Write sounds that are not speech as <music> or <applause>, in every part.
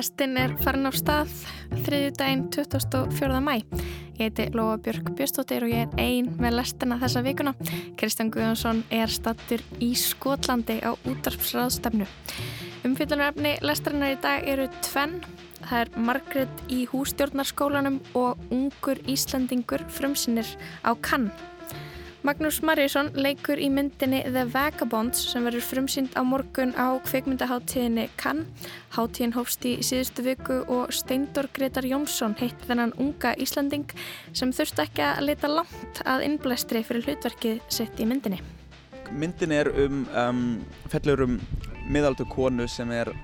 Lestinn er farin á stað þriði daginn 24. mæ. Ég heiti Lóa Björk Björnstóttir og ég er ein með lestina þessa vikuna. Kristján Guðjónsson er stattur í Skotlandi á útarpsraðstefnu. Umfyllunarefni lestarinnar í dag eru tvenn. Það er Margret í hústjórnarskólanum og ungur Íslandingur frumsinnir á Cannes. Magnús Marjusson leikur í myndinni The Vagabonds sem verður frumsýnd á morgun á kveikmyndaháttíðinni Cannes. Háttíðin hófst í síðustu viku og Steindor Gretar Jónsson heitt þennan unga Íslanding sem þurfti ekki að leita langt að innblæstri fyrir hlutverkið sett í myndinni. Myndin er um, um fellur um miðaldur konu sem er,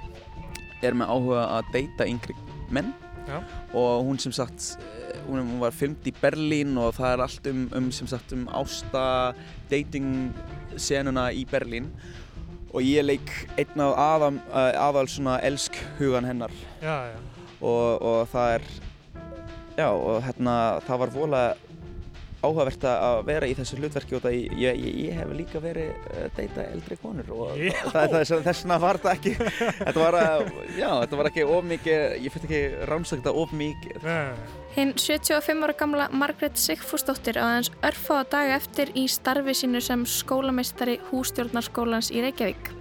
er með áhuga að deyta yngri menn Já. og hún sem sagt hún var filmt í Berlín og það er allt um, um sem sagt um ásta dating senuna í Berlín og ég leik einn af aðal, aðal svona elsk hugan hennar já, já. Og, og það er já og hérna það var volað áhugavert að vera í þessu hlutverki og það ég, ég, ég hef líka verið að uh, deyta eldri konur og þess vegna var þetta ekki. <laughs> Þetta var, já, þetta var ekki of mikið ég fyrir ekki rannsakta of mikið. Hinn 75 ára gamla Margret Sigfúsdóttir aðeins örfáða daga eftir í starfi sínu sem skólameistari hústjórnarskólans í Reykjavík.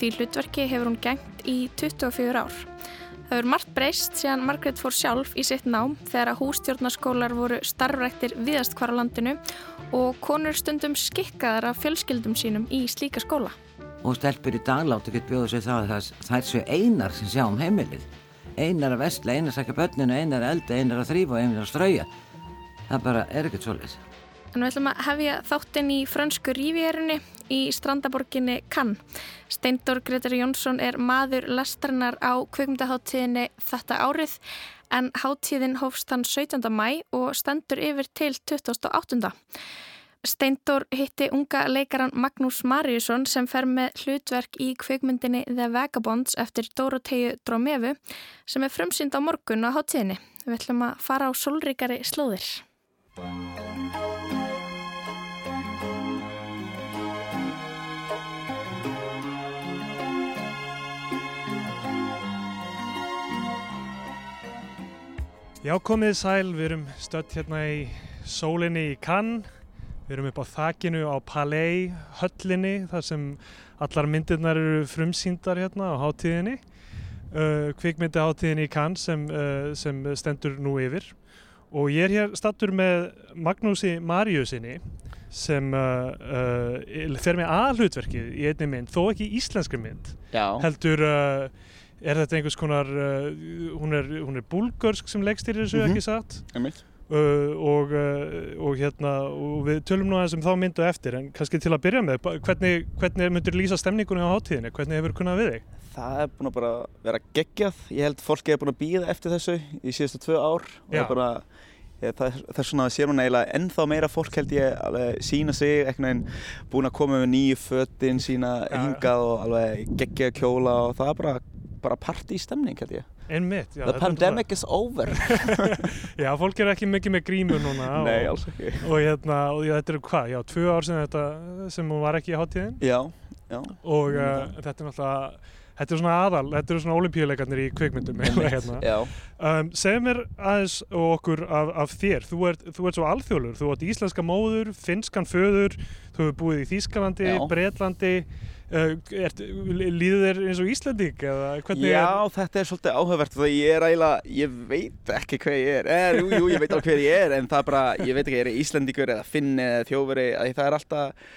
Því hlutverki hefur hún gengt í 24 ár Það verður margt breyst síðan Margret fór sjálf í sitt nám þegar að hústjórnarskólar voru starfræktir viðast hvar á landinu og konur stundum skikkaðar af fjölskyldum sínum í slíka skóla. Og stelpur í dag láttu ekki bjóða sér það að það er svo einar sem sjá um heimilið. Einar að vestla, einar að sakka börninu, einar að elda, einar að þrýfa og einar að strauja. Það bara er ekkert svolítið. En við ætlum að hefja þáttinn í fransku rífjörunni í strandaborginni Cannes. Steindor Gretar Jónsson er maður lestarinnar á kveikmyndaháttíðinni þetta árið en háttíðin hófst hann 17. mæ og stendur yfir til 2008. Steindor hitti unga leikaran Magnús Mariusson sem fer með hlutverk í kveikmyndinni The Vagabonds eftir Dorotheu Dromevu sem er frumsynd á morgun á háttíðinni. Við ætlum að fara á solríkari slóðir. Já, komið sæl, við erum stött hérna í sólinni í Cannes, við erum upp á þakinu á Palais höllinni þar sem allar myndirnar eru frumsýndar hérna á hátíðinni, uh, kvikmyndi hátíðinni í Cannes sem, uh, sem stendur nú yfir. Og ég er hér stattur með Magnúsi Mariusinni sem uh, uh, fer með aðhlutverkið í einni mynd, þó ekki íslenski mynd, Já. heldur uh, er þetta einhvers konar uh, hún, er, hún er búlgörsk sem leggstýrir þessu mm -hmm. ekki satt? Uh, og, uh, og hérna og við tölum nú aðeins um þá myndu eftir en kannski til að byrja með hvernig, hvernig myndur lýsa stemningunni á háttíðinni hvernig hefur kunnað við þig? Það er búin að bara vera geggjað. Ég held fólki er búin að býða eftir þessu í síðustu tvö ár og það er bara Ég, það, það er svona að sér hún eiginlega ennþá meira fólk held ég alveg sína sig eitthvað búin að koma með nýju föttin sína hingað og alveg geggja kjóla og það er bara bara ég. Einmitt, já, The pandemic is over. <laughs> Já, fólk er ekki mikið með grímu núna Nei, alls ekki. Og, hérna, og já, þetta eru hvað, já, tvö ár sem þetta sem hún var ekki í já Og uh, þetta er náttúrulega Þetta er svona aðal, þetta eru svona olimpíuleikarnir í kveikmyndum <laughs> hérna. um, Segð mér aðeins okkur af, af þér, þú ert, þú ert svo alþjóðlur þú ert íslenska móður, finskan föður þú hefur búið í Þýskalandi, Breitlandi er, líður þér eins og Íslandík? Já, er... þetta er svolítið áhugavert því ég er eiginlega, ég veit ekki hver ég er eh, jú, jú, ég veit alveg hver ég er en það er bara, ég veit ekki, er ég Íslandíkur eða Finni eða þjófari, það er alltaf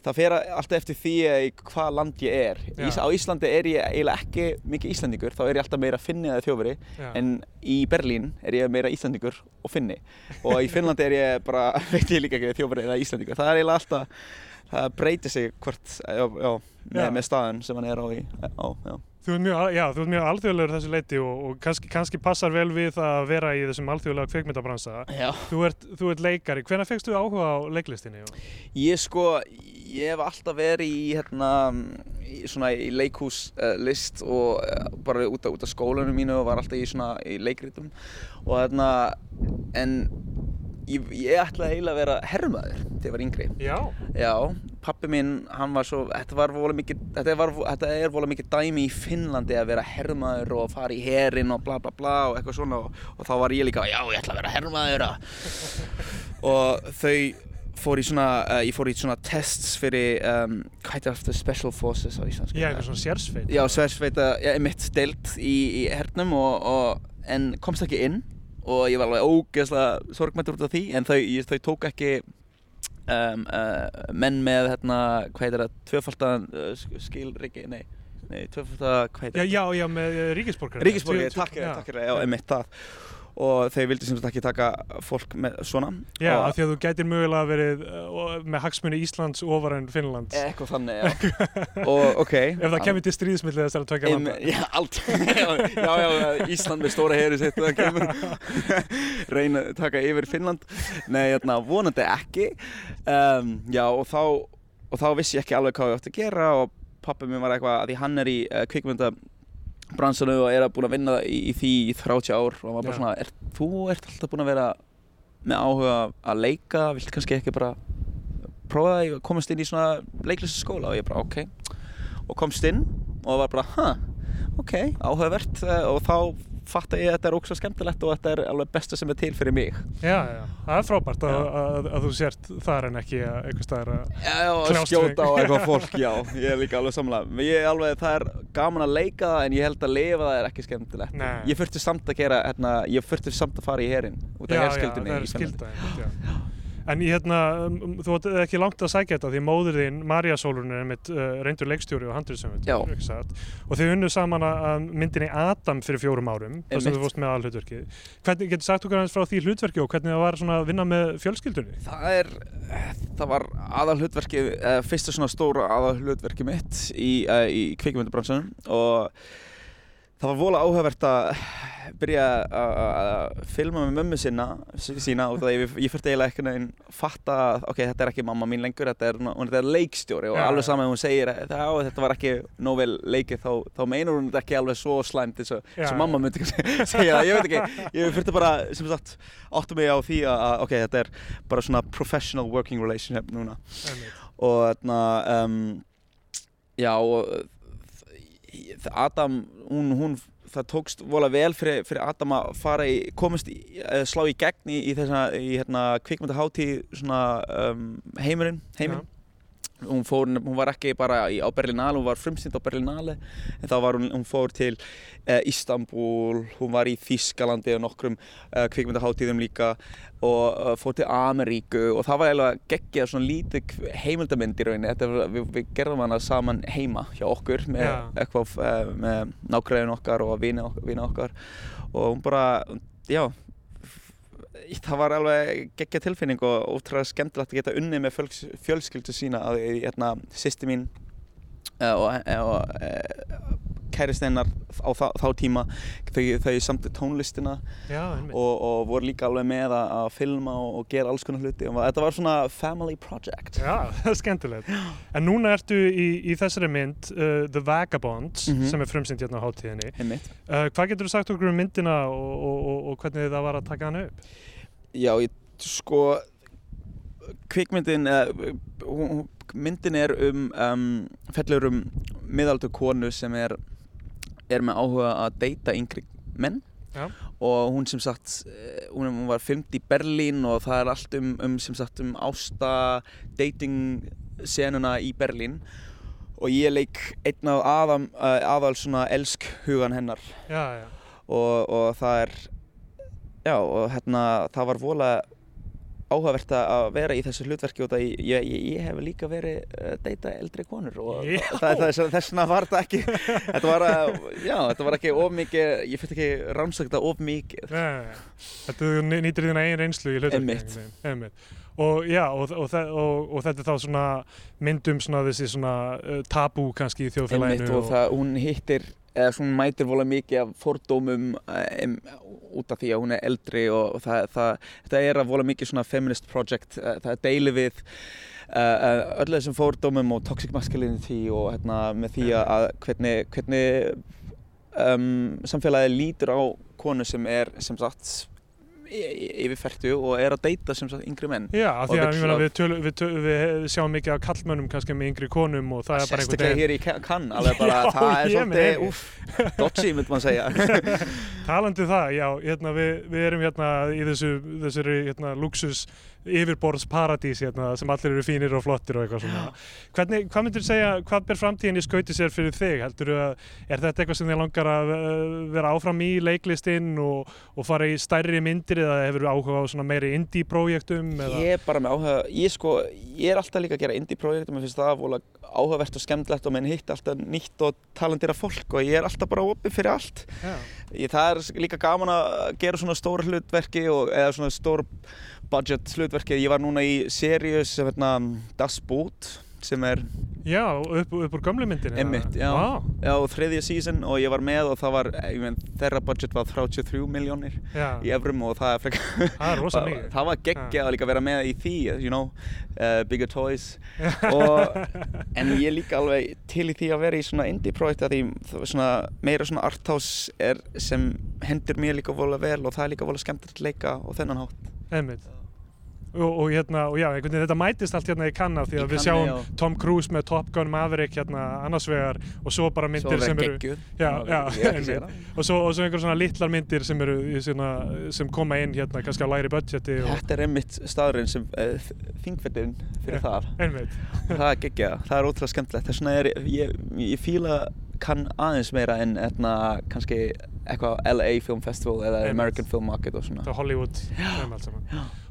það fer alltaf eftir því hvað land ég er Ís, á Íslandi er ég eiginlega ekki mikið Íslandíkur þá er ég alltaf meira Finni eða þjófari Já. en í Berlín er ég meira Íslandíkur og Finni og í Finnlandi er ég bara, <laughs> veit ég líka ekki þjófari eða Íslandíkur, það er eiginlega alltaf það breytir sig hvort já, já, með, með staðin sem hann er á, í, á Þú ert mjög, mjög alþjóðlegur þessu leiti og, og kannski, kannski passar vel við að vera í þessum alþjóðlega kveikmyndabransa þú ert, þú ert leikari, hvenna fegstu áhuga á leiklistinni? Ég sko, ég hef alltaf verið í, hérna, í, í leikhúslist uh, og uh, bara út af, út af skólanum mínu og var alltaf í, svona, í leikritum. Og hérna en ég, ég ætlaði eiginlega að vera herrmaður þegar ég var yngri. Já. Já, pappi minn, hann var svo, þetta var vola mikið, þetta, var, þetta er vola mikið dæmi í Finnlandi að vera herrmaður og fara í herin og bla bla bla og eitthvað svona og, og þá var ég líka, já, ég ætla að vera herrmaður og þau fór í svona, uh, ég fór í svona tests fyrir, um, hvað heitir aftur Special Forces á Íslands? Já, eitthvað svona sérsveit. Já, sérsveita, já, mitt stilt í, í hernum og, og, en komst ekki inn og ég var alveg ógeðslega sorgmættur út af því en þau, ég, þau tók ekki um, uh, menn með hérna, hvað heitir það, tvöfaldan uh, skilriki, nei, nei, tvöfaldan, hvað heitir Já, já, já, með ríkisborgar. Ríkisborgari, takk, takk fyrir það, já, einmitt það og þeir vildi sem sagt ekki taka fólk með svona. Já, af því að þú gætir mögulega verið uh, með hagsmunni Íslands ofar en Finnlands. Eitthvað þannig, já. <laughs> Og ok. Ef það kemur til stríðsmillið þessar að tvekja landa. Já, allt. <laughs> Já, já, Ísland með stóra heri sitt <laughs> reyna að taka yfir Finnland. Nei, hérna, vonandi ekki. Um, Já, og þá og þá vissi ég ekki alveg hvað ég átti að gera og pappi minn var eitthvað, að því hann er í uh, kvikmynda bransanu og er að búin að vinna í, í því í 30 ár og var bara svona, er, þú ert alltaf búin að vera með áhuga að leika, vilt kannski ekki bara prófa það, ég komast inn í svona leiklissu skóla? Og ég bara, ok. Og komst inn og var bara, huh, ok, áhugavert eh, og þá fatta ég að þetta er ógst skemmtilegt og þetta er alveg besta sem er til fyrir mig. Já, já, það er frábært að, að, að þú sért þar en ekki að einhver staðar að... Já, já, að skjóta á eitthvað fólk, já, ég er líka alveg samlega ég er alveg, það er gaman að leika það en ég held að lifa það er ekki skemmtilegt. Nei. ég þurfti samt að gera, hérna, ég þurfti samt að fara í herin út af Já, já, herskildinni það er skilda já. En ég hérna, um, þú átt ekki langt að sækja þetta því móður þín, Marja Sólun er einmitt uh, reyndur leikstjóri og handriðsöfund Já. og þau unnu saman að myndinni Adam fyrir fjórum árum þar sem þú fórst með alhlutverkið Hvernig getur sagt okkur aðeins frá því hlutverki og hvernig það var svona að vinna með fjölskyldunni? Það er, það var aðal hlutverki, uh, fyrsta svona stóra aðal hlutverki mitt í, uh, í kvikmyndabransunum og það var vola áhugavert að byrja að- filma með mömmu sinna, sína og það ég, ég fyrst eiginlega ekki neginn fatta að ok, þetta er ekki mamma mín lengur, þetta er, hún er leikstjóri og Já, alveg saman hún segir að "Já, þetta var ekki nóg vel leikið þá, þá meinur hún þetta ekki alveg svo slæmt eins og, já. mamma myndi <laughs> segja það, ég veit ekki, ég fyrst bara sem sagt áttu mig á því að ok, þetta er bara svona professional working relationship núna Einmitt. og þarna um, já og Adam, hún, hún það tókst vola vel fyrir, fyrir Adam að fara í, komast í, slá í gegn í, í þessa, í hérna kvikmyndaháttíð svona um, heimurinn, heiminn hún, fór, hún var ekki bara í, á Berlinale, hún var frumsýnd á Berlinale en þá var hún, hún fór til uh, Istanbul, hún var í Þískalandi og nokkrum uh, kvikmyndaháttíðum líka og uh, fór til Ameríku og það var eiginlega geggjað svona lítið heimildamynd í rauninni Þetta, við, við gerðum hana saman heima hjá okkur með, Já. eitthvað, uh, með nákvæðin okkar og vini okkar og hún bara, já það var alveg geggja tilfinning og ótrúlega skemmtilegt að geta unnið með fjöls, fjölskyldu sína að hérna, sýsti mín uh, og, og kærist hennar á þá, þá tíma þau, þau samtu tónlistina Já, og, og voru líka alveg með að, að filma og, og gera alls konar hluti og þetta var svona family project Já, <laughs> það er skemmtilegt. En núna ertu í, í þessari mynd uh, The Vagabonds Mhm. sem er frumsýnd hérna á hátíðinni. einmitt Uh, hvað getur þú sagt okkur um myndina og, og, og, og hvernig það var að taka hana upp? Já, ég, sko kvikmyndin uh, myndin er um, um fellur um miðaldur konu sem er er með áhuga að deyta yngri menn Já. og hún sem sagt eh, hún, hún var filmt í Berlín og það er allt um, um sem sagt um ásta dating senuna í Berlín og ég leik einn af aðal, aðal svona elsk hugan hennar Já, já. og, og það er já og hérna það var vola áhugavert að vera í þessu hlutverki og það ég, ég, ég hef líka verið að deyta eldri konur og það, það, það, þessna var þetta ekki <laughs> þetta var, að, já, þetta var ekki of mikið ég fyrir ekki rannsakta of mikið. Þetta nýtir þína eigin reynslu í hlutverki. Og já, og, og, og, og þetta er þá svona myndum svona þessi svona uh, tabú kannski í þjóðfélaginu. Einmitt, og það, hún hittir eða svona mætir vola mikið af fordómum um, út af því að hún er eldri og það, það, það er að vola mikið svona feminist project uh, það er deili við uh, öll þessum fordómum og toxic masculinity og hérna með því að að hvernig, hvernig um, samfélagið lítur á konu sem er sem sagt yfirfertu og er að deyta sem sagt yngri menn. Já, því að meina, að- við, tölu, við, tölu, við sjáum mikið af kallmönnum kannski með yngri konum og það er bara einhvern sérstaklega veginn hér í Ka- Cannes alveg bara, <laughs> Já, það er svolítið úff, dodgy myndi maður segja. <laughs> Talandi um það, já, hérna, við, við erum hérna í þessu, þessari hérna, luxus yfirborðsparadís hérna, sem allir eru fínir og flottir og eitthvað svona. Hvernig, hvað myndir segja, hvað ber framtíðin í skauti sér fyrir þig? Heldur að, er þetta eitthvað sem þið langar að uh, vera áfram í leiklistinn og, og fara í stærri myndir eða hefur áhuga á svona meiri indie-prójektum? eða- Ég er bara með áhuga, ég sko, ég er alltaf líka að gera indie-projekt og mér finnst það vola áhugavert og skemmtilegt og menn hitt alltaf nýtt og talendira fólk og ég er alltaf bara opið fyrir allt. Ég, það er líka gaman að gera svona stóra hlutverki og, eða svona stór budget hlutverki. Ég var núna í seríu sem hérna Das Boot sem er Já, upp, upp úr gömlu myndinni? Einmitt, já. Vá, já, þriðja season og ég var með og það var, ég menn, þeirra budget var 33 miljónir í evrum og það er frekar það er rosa <laughs> mikið. það var geggjað að líka vera með í því, you know, uh, bigger toys og, <laughs> en ég líka alveg til í því að vera í svona indie-projekt að því svona, meira svona arthouse er sem hendur mér líka vola vel og það er líka vola skemmt að leika og þennan hátt. Einmitt. Og, og hérna, og já, einhvern veginn þetta mætist allt hérna í kanna því að við sjáum já. Tom Cruise með Top Gun Maverick hérna annars vegar og svo bara myndir Svo sem eru geggjuð. Já, já, og svo, og svo einhver svona litlar myndir sem eru svona, sem koma inn hérna kannski á læri budgeti og Þetta er einmitt staðurinn sem uh, þingfettin fyrir Já. það. einmitt. það er geggjað, það er ótrúlega skemmtilegt þess vegna er ég, ég fíla kann aðeins meira en etna, kannski eitthvað LA Film Festival eða Einmitt. American Film Market og svona Það er Hollywood þeim allt saman.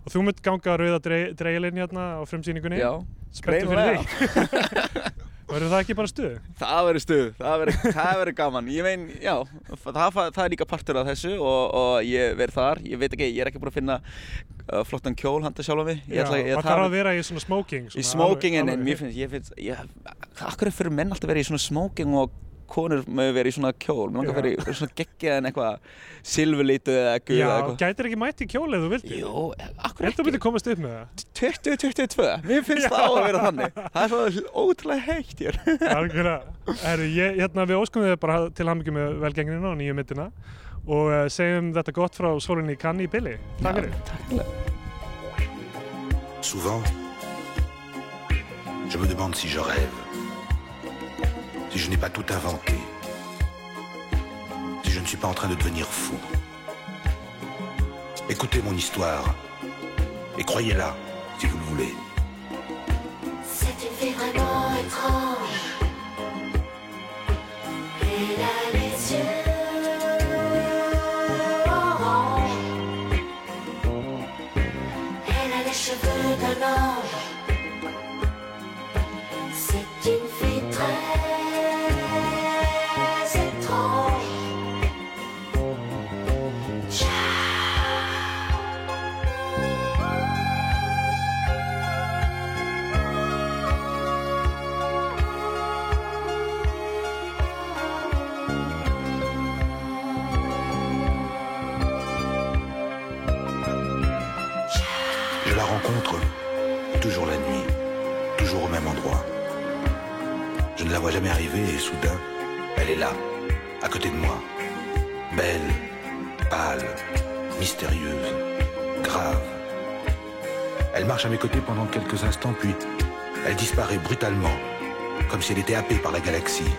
Og þú mynd ganga rauða drei- dreigilinn hérna á frumsýningunni. Já, Spenntu fyrir því <laughs> Verður það ekki bara stuð? það verður stuð, það verður, gaman. Ég mein, já, það, það er líka partur af þessu og, og ég verð þar. Ég veit ekki, ég er ekki búin að finna uh, flottan kjól handa sjálfa mig. Ég Já, maður þarf að vera í svona smoking í svona smokingin alveg- en mér finnst, ég finnst ég, akkur er fyrir menn alltaf verið í svona smoking og konur með verið í svona kjól. Mér langar að vera í svona geggjað en eitthvað silfurlítið eða guð Já, eða eitthvað. gætir ekki mætt í kjóli ef þú vildi Jú, akkur Heldur þú ekki? myndi komast upp með það? 2022, mér finnst það á að vera þannig. Það er svo ótrúlega heitt hér. <laughs> Ég, hérna, við óskum þið bara til hamingi með velgengnina og nýju myndina og uh, segjum þetta gott frá sólinni í kanni í fyrir. Takk fyrir. Souvent, je me demande si je rêve, si je n'ai pas tout inventé, si je ne suis pas en train de devenir fou. Écoutez mon histoire et croyez-la si vous le voulez. C'est une fille vraiment étrange. Elle a les yeux soudain, elle est là, à côté de moi. Belle, pâle, mystérieuse, grave. Elle marche à mes côtés pendant quelques instants, puis elle disparaît brutalement, comme si elle était happée par la galaxie.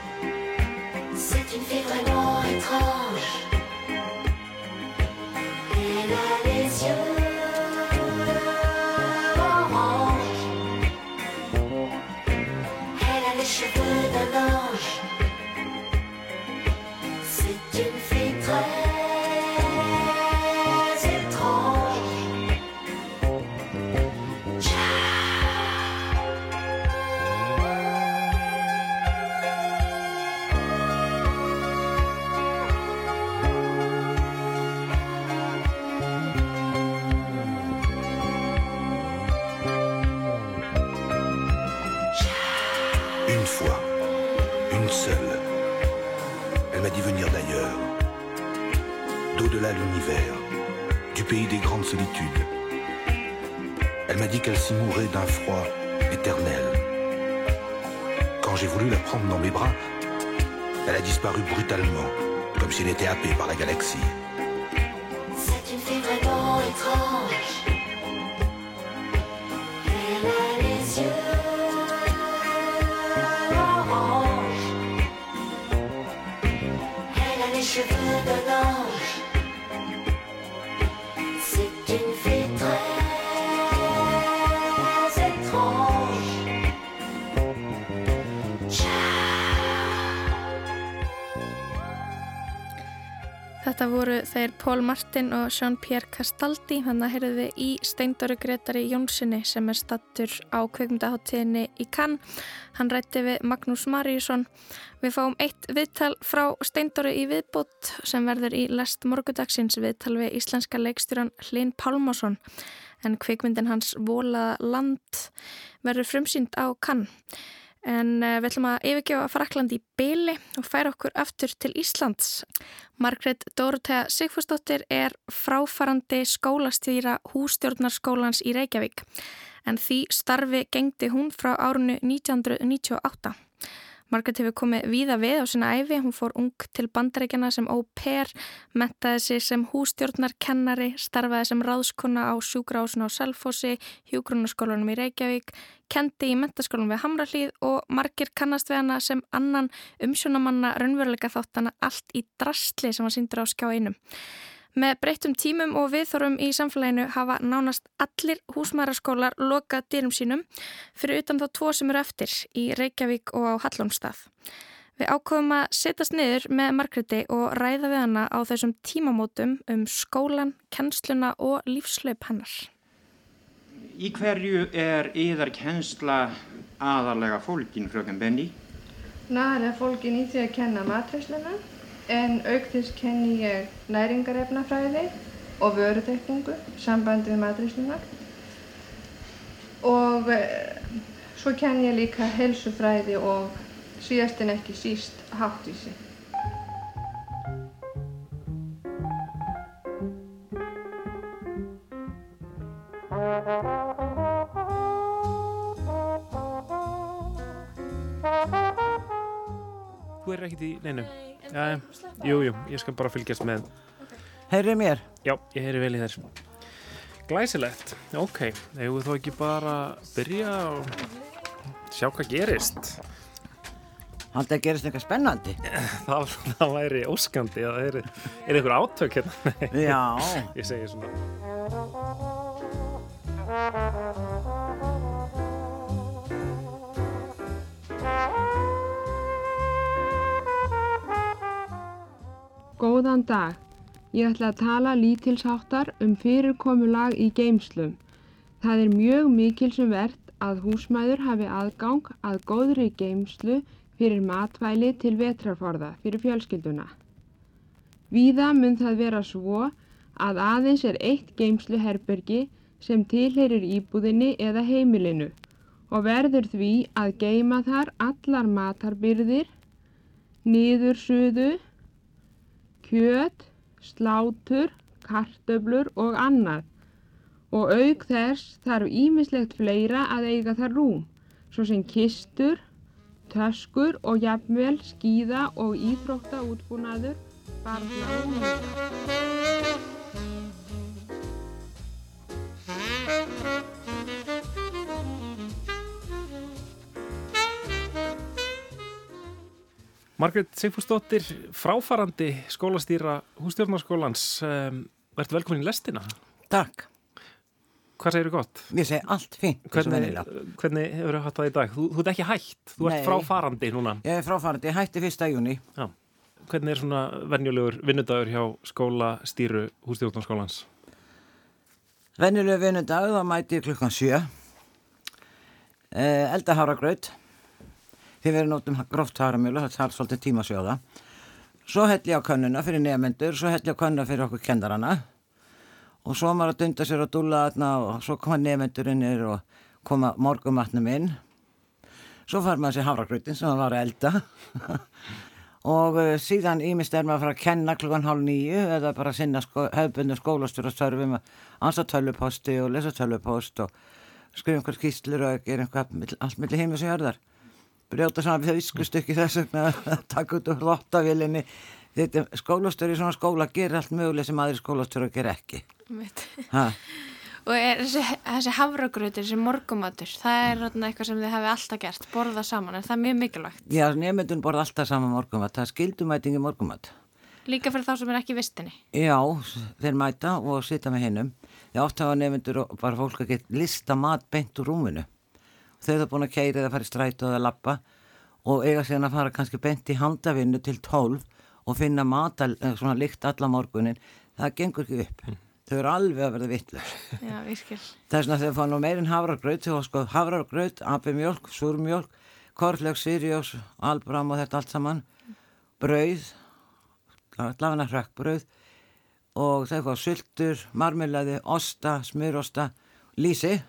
Disparu brutalement, comme si elle était happée par la galaxie. Þeir Pól Martin og Jean-Pierre Castaldi þannig að heyrðu við í Steindóri Gretari Jónssoni sem er stattur á kveikmyndaháttíðinni í Cannes. Hann rætti við Magnús Maríusson. Við fáum eitt viðtal frá Steindóri í viðbútt sem verður í lest morgudagsins viðtal við íslenska leikstjóran Hlinn Pálmásson en kveikmyndin hans Volaða land verður frumsýnd á Cannes. En uh, við ætlum að yfirgefa Frakland í byli og færa okkur aftur til Íslands. Margret Dórutea Sigfúsdóttir er fráfarandi skólastýra hústjórnarskólans í Reykjavík en því starfi gengdi hún frá árunnu 1998. Margaret hefur komið víða við á sinna æfi, hún fór ung til bandarækjana sem au pair, mentaði sig sem hústjórnarkennari, starfaði sem ráðskona á sjúgrásun á Salfossi, hjúgrunarskólanum í Reykjavík, kendi í mentaskólanum við Hamrallíð og margir kannast við hana sem annan umsjónamanna raunveruleika þáttana allt í drastli sem hann síndur á skjá einum. Með breyttum tímum og viðþorum í samfélaginu hafa nánast allir húsmaðaraskólar lokað dyrum sínum fyrir utan þá tvo sem eru eftir í Reykjavík og á Hallónstað. Við ákofum að setjast niður með Margreti og ræða við hana á þessum tímamótum um skólan, kennsluna og lífslaup hennar. Í hverju er yðar kennsla aðalega fólkin, fröken Benny? Nær er fólkin í því að kenna matræsluna en auk þess kenni ég næringarefnafræði og vörutekningu, sambandi við matræsluna og eh, svo kenni ég líka helsufræði og síðast en ekki síst háttvísi. Þú er ekkert í neinu? Já, jú, jú, ég skal bara fylgjast með. Heyrðu mér? Já, ég heyri vel í þér. Glæsilegt, ok, hefur þú ekki bara byrja og sjá hvað gerist? Haldið að gerist eitthvað spennandi. <laughs> Það, það væri óskandi, það er, er einhver átök hérna. Já. <laughs> Ég segi svona. Dag. Ég ætla að tala lítilsháttar um fyrirkomulag í geimslum. Það er mjög mikilsumvert að húsmæður hafi aðgang að góðri geimslu fyrir matvæli til vetrarforða fyrir fjölskylduna. Víða mun það vera svo að aðeins er eitt geimsluherbergi sem tilheyrir íbúðinni eða heimilinu og verður því að geima þar allar matarbyrðir, niðursuðu, kjöt, slátur, kartöflur og annað og auk þess þarf ímislegt fleira að eiga þar rúm, svo sem kistur, töskur og jafnvel skíða og íþrótta útbúnaður, barna og unglinga. Margrét Sigfúrsdóttir, fráfarandi skólastýra hústjórnarskólans, um, verður velkomin í lestina. Takk. Hvað segir þú gott? Ég segi allt og Hvernig, hvernig hefur þú hatt það í dag? Þú, þú ert ekki hætt, þú ert Nei. fráfarandi núna. Ég er fráfarandi, hætti fyrsta júni. Já. Hvernig er svona venjulegur vinnudagur hjá skólastýru hústjórnarskólans? Venjulegu vinnudag, þá mæti klukkan sjö. Eh, elda háragraut. Þið verður nótum gróft háramjölu, það þarf svolítið tíma að sjóða. Svo hell ég á könnuna fyrir nefnendur, svo hell ég á könnuna fyrir okkur kendarana. Og svo maður að dunda sér að dúla þarna og svo koma nefnendurinnir og koma morgumatnum inn. Svo fær maður sér háragrautin sem maður var að elda. <laughs> og uh, síðan ímist er maður að fara að kenna klukkan hálf nýju eða bara sinna sko, hefðbundu skólastjóra störfum að ansa töluposti og lesa tölupost og skrifa einhver skýslur og gera einhver allt milli heimis og jörðar brjóta saman við viskustykki þess að <laughs> taka út úr lottavélinni þetta skólastjóri í svona skóla gerir allt möguleg sem aðri skólastjóri gerir ekki ha, Og er þessi, þessi hafragrautur, þessi morgumatur, það er eitthvað sem þið hefði alltaf gert, borða saman, er það mjög mikilvægt? já, nefndun borða alltaf saman morgumat það er skildumætingi morgumat Líka fyrir þá sem er ekki vistinni. Já, þeir mæta og sita með hinnum. Ég átti að hafa nefndur og bara fólk að geta lista mat beint úr rúminu. Þau eru búin að keira eða fara í strætu eða lappa og eiga síðan að fara kannski beint í handavinnu til 12 og finna matal, svona lykt alla morgunin, það gengur ekki upp. Þau eru alveg að verða vittlust. <laughs> Já, virkil. Þess vegna þegar fann nú meirinn havragraut, þau var sko havragraut, apimjólk, súrmjólk, korflög, sirjós, albram og þetta allt saman, brauð, lafana hrakkbrauð og þau fá sultur, marmelaði, osta, smyrosta, lísi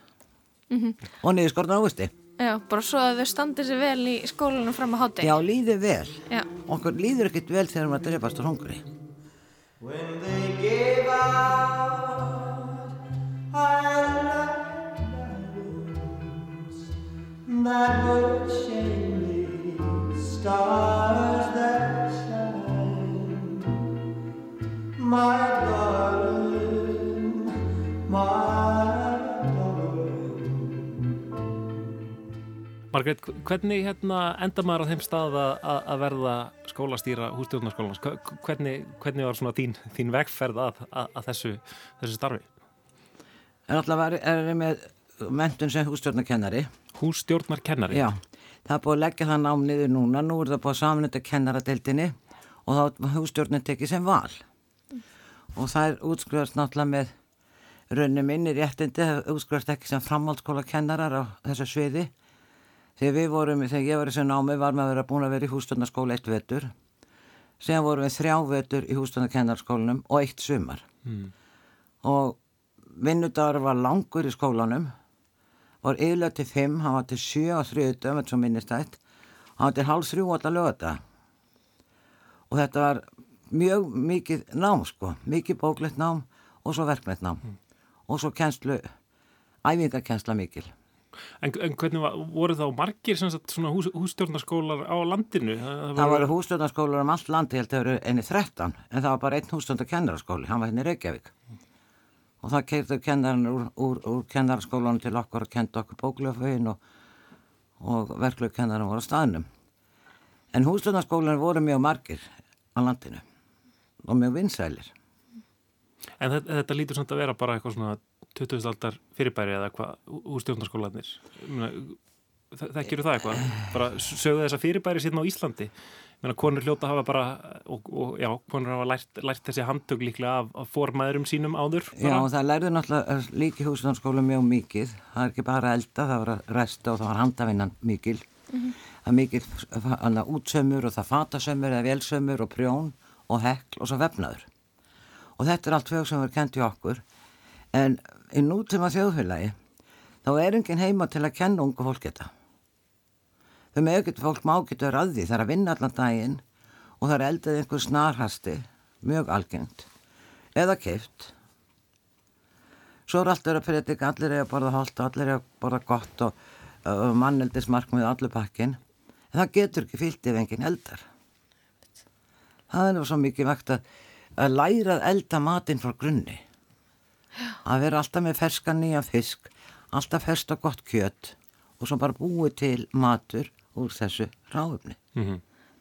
Mhm. og niðurskorna ávisti. Já, bara svo að þau standi sér vel í skólanum fram að hátti. Já, líði vel. Já. Okkur líður ekkert vel þegar maður drefast á hungri. When they gave out I loved that were shiny stars that shine my Margrét, hvernig hérna enda maður á þeim stað að, verða skólastýra hússtjórnarskólans? Hvernig, hvernig var svona þín, þín vegferð að, að, að þessu, þessu starfi? En alltaf er ég með mentun sem hússtjórnarkennari. Hússtjórnarkennari? Já, það er búið að leggja það nám niður núna, nú er það búið að samnönda kennaradeildinni og þá er hússtjórnin tekið sem val. Og það er útskrifast náttúrulega með raunum inn í réttindi, það er útskrifast ekki sem framhaldsskóla kennarar á þessu sviði. Þegar við vorum, þegar ég var í þessu námi var maður að vera búin að vera í hússtjórnarskóla eitt vetur. Síðan vorum við þrjá vetur í hússtjórnarkennarskólanum og eitt sumar. Mm. Og vinnudagur var langur í skólanum. Var yfirlega til 5, hann var til 7 á þriðutum, þetta er svo minnistætt hann var til hálf þrjú alltaf lögata og þetta var mjög mikið nám sko. Mikið bóklegt nám og svo verkmætt nám. Og svo kennslu æfingarkennsla mikil En, en hvernig var, voru þá margir sagt, hús, hússtjórnarskólar á landinu? það voru hússtjórnarskólar um allt landi ég held að það voru enni 13 en það var bara einn hússtjórnarkennaraskóli hann var hérna í Reykjavík. Og það keirðu kennarinn úr, úr, úr kennaraskólanum til okkur og kendi okkur bóklöfauðin og, og verklegu kennarinn voru á staðnum. En hússtjórnarskólanum voru mjög margir á landinu og mjög vinsælir. En þetta, þetta lítur samt að vera bara eitthvað svona 20. aldar fyrirbæri eða hvað hússtjórnarskólanir. Þekkir það eitthvað? Bara sögðu þessa fyrirbæri sérna á Íslandi. Menna, konur hljóta hafa bara, og, og já, konur hafa lært, lært þessi handtök líklega af, af formæðurum sínum áður. Já, og það lærði náttúrulega eh, líki hússtjórnarskóla mjög mikið það er ekki bara elda, það var að resta og það var handavinnan mikil Mhm. það er mikil annað, útsömmur og það fatasömmur eða velsömmur og prjón og hekl og svo vefnaður og þetta er allt fög sem verður kent í okkur en í nútíma þjóðfélagi þá er engin heima til að kenna ungu fólk þetta. Þau með ekkert fólk má því það er að vinna allan daginn og það er eldað einhver snarhasti mjög algengt eða keift svo er allt að predika allir er að borða holt og allir er að borða gott og uh, manneldismarkmið allur pakkin en það getur ekki fyllt ef enginn eldar. Það er nú svo mikið vegt að, að læra að elda matinn frá grunni að vera alltaf með ferskan nýja fisk alltaf ferst og gott kjött og svo bara búið til matur úr þessu ráfumni Mm -hmm.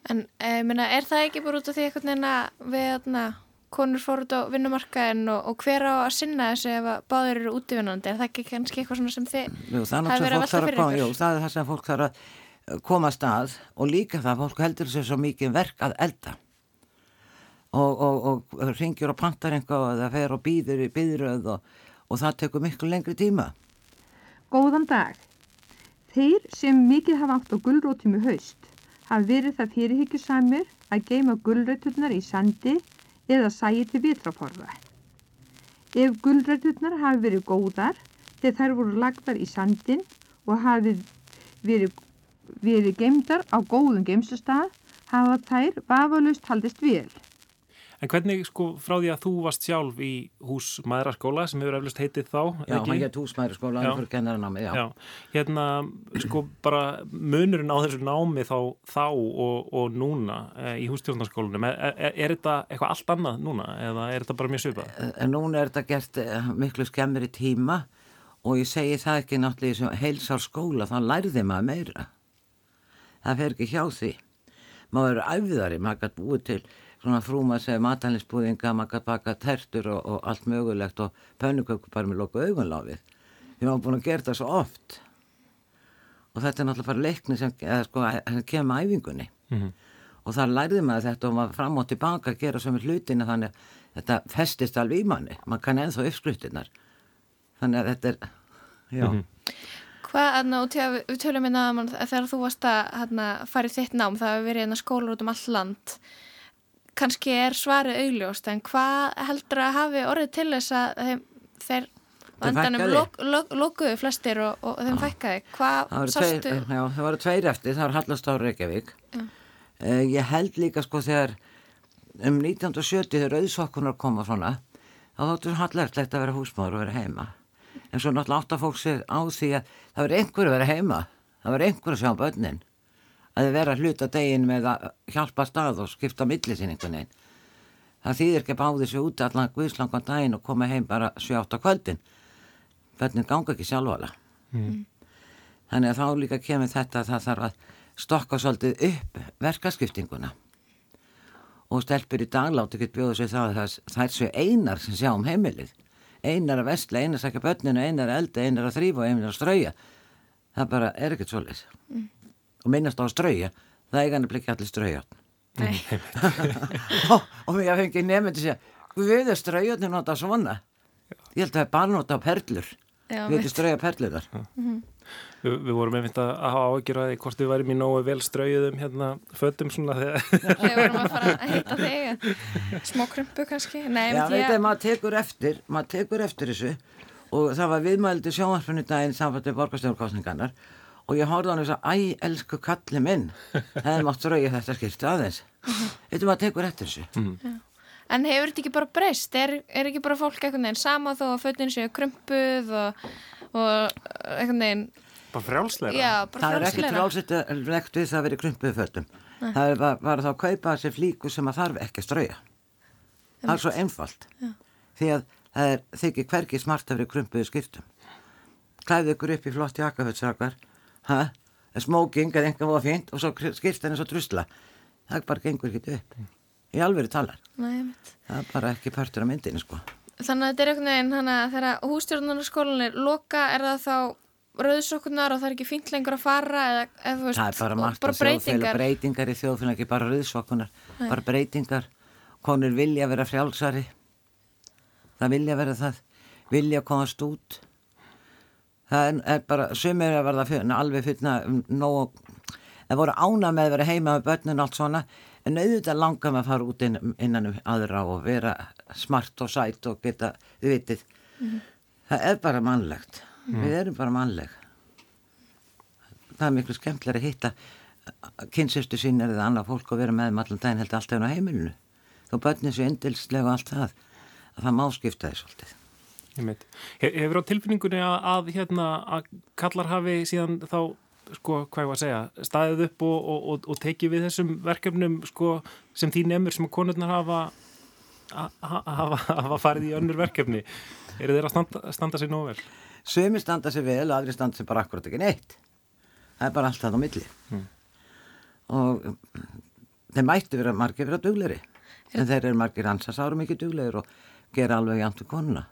En e, minna, er það ekki bara út af því einhvern veginn að við atna, konur fór út á vinnumarkaðin og, og hver á að sinna þessu ef að báður eru útvinnandi? Er það ekki kannski eitthvað svona sem þið Jú, það er að að fyrir koma, jú, það er það sem fólk þarf að koma að stað og líka það fólk heldur sér svo mikið verk að elda og, og, og ringir og pantar einhvað það fer og býður í býðröð og, það tekur miklu lengri tíma Góðan dag. Þeir sem mikið hafa átt á gulrótum í haust hafa verið það fyrirhyggjusamir að geima gulræturnar í sandi eða sæi til vitraforða. Ef gulræturnar hafi verið góðar þegar þær voru lagðar í sandin og hafi verið, verið geimdar á góðum geimsustað hafa þær vafalaust haldist vel. En hvernig sko frá því að þú varst sjálf í hús maðuraskóla sem hefur eflust heitið þá? Já, hann gett húsmæri skóla, hann fyrir kennaranámi, já. já. Hérna, sko bara munurinn á þessu námi þá, þá og, og núna e, í hússtjórnarskólanum, er, er, er þetta eitthvað allt annað núna eða er þetta bara mjög svipað? En núna er þetta gert eh, miklu skemmir í tíma og ég segi það ekki náttúrulega sem heilsár skóla, þá lærði maður meira. Það fer ekki hjá því. Maður er æfiðari, maður gætt búið til svona frúma segja matælinsbúðinga, maður gætt baka tertur og, og allt mögulegt og pönnuköku bara með loku augunláfið. Því maður er búin að gera það svo oft. Og þetta er náttúrulega bara leikni sem, sko, sem kemur með æfingunni. Mhm. og það lærði maður þetta og maður fram og tilbaka að gera sömur hlutina þannig að þetta festist alveg í manni maður kann ennþá uppskriftinnar þannig að þetta er já, Hvað, aðna, og til að við- við tölum minna að þegar þú varst að hérna, fara í þitt nám, það hefur verið hérna skólar út um all land, kannski er svarið augljóst, en hvað heldur að hafi orðið til þess að þeim, þeir á endanum fækkaði? lok, flestir og, og þeim fækkaði? Hvað sástu? já, það voru tveir eftir það var Hallastáður Reykjavík Já. uh, ég held líka sko þegar um 1970 þegar auðsokkunar koma svona þá þóttu hallertlegt að vera húsmaður og vera heima en svo náttúrulega átt að fólk sér á því að það verður einhver að vera heima það verður einhver að sjá börnin að vera hluta degin með að hjálpa stað og skipta milli sín einhvern veginn það þýðir ekki að báði sér út allan guðslangan daginn og koma heim bara 7-8 kvöldin börnin ganga ekki sjálfvala Þannig að þá líka kemur þetta að það þarf að stokka svolítið upp verkaskiptinguna. Og stelpur í dag láti ekki bjóða sér það að það, er svo einar sem sjá um heimilið. Einar að vestla, einar að sækja börninu, einar að elda, einar að þrýfa og einar að strauja. Það bara er ekkert svolítið. Mm. Og minnast á að strauja, það eiga nefnilega ekki allir strauja. Nei. <laughs> og, og mér fengi nefndi sér, við er straujarnir nota svona. Ég held að það er bara nota perlur. Já, við erum strauja perlunar. Við, við vorum einmitt að að hafa ágjör að hvort við værim í nógu vel strauðum hérna fötum svona þegar Þegar vorum að fara að <laughs> hitta þig, smá krumpu kannski? Nei, Já, veit ég að maður tekur eftir, maður tekur eftir þessu og það var viðmældi sjónvarpunni daginn samfætti borgarstjórnkostningarnar og ég horfði á hann og sagði, æ, elsku kalli minn, <laughs> hefði mátt strauja þetta skilti aðeins. Veit maður tekur eftir þessu. En hefur þetta ekki bara breyst? Er, er ekki bara fólk einhvern veginn sama þó að fötin séu krumpuð og, og einhvern veginn, bara frjálslega. já, bara Það er ekki frjálsleira? trálsett við það að vera í krumpuðu fötum. Nei. Það er bara, bara þá að kaupa þessi flíku sem að þarf ekki að strauja. Það er svo einfalt. Já. Því að það er þykir hvergi smart að vera í krumpuðu skiptum. Klæðu ykkur upp í flott jakkafötsrakar, ha? Smoking er einhver voða fínt og svo skipta henni svo drusla. Það bara gengur ekki upp. Í alveg talar. Nei. Það er bara ekki partur af myndinu, sko. Þannig að þetta er einhvern veginn hana, þegar hústjórnarskólanir loka er það þá rauðsokkunar og það er ekki fínt lengur að fara eða, eða þú veist, Það er bara margt að þjóðfélag, breytingar. breytingar í þjóðfélag, ekki bara rauðsokkunar, bara breytingar. Konur vilja vera frjálsari. Það vilja vera það. Vilja komast út. Það er, er bara, sumir að verða fyrir, alveg nóg, það voru ána með að vera heima með börnin og allt svona, en auðvitað langar með að fara út inn, innan um aðra og vera smart og sætt og geta, þið vitið. Mhm. Það er bara mannlegt. Mhm. Við erum bara mannleg. Það er miklu skemmtilega að hitta kynsistu sínir eða annað fólk og vera með þeim allan daginn heldur alltaf inn á heimilinu. Þó börnin sér indilslega og allt það, að það má skipta því svolítið. Hefur á tilfinningunni að, að, hérna, að kallar hafi síðan þá, sko, hvað ég var að segja, staðið upp og, og, og, og tekið við þessum verkefnum sko, sem því nefnur sem konurnar hafa, hafa, hafa farið í önnur verkefni. Eru þeir að standa, standa sér nóg vel? Sumi standa sér vel aðri standa sér bara akkurat ekki neitt. Það er bara allt það á milli. Mm. Og þeir mættu vera margir vera dugleri. En þeir eru margir ansars árum ekki duglegir og gera alveg jæmt við konuna.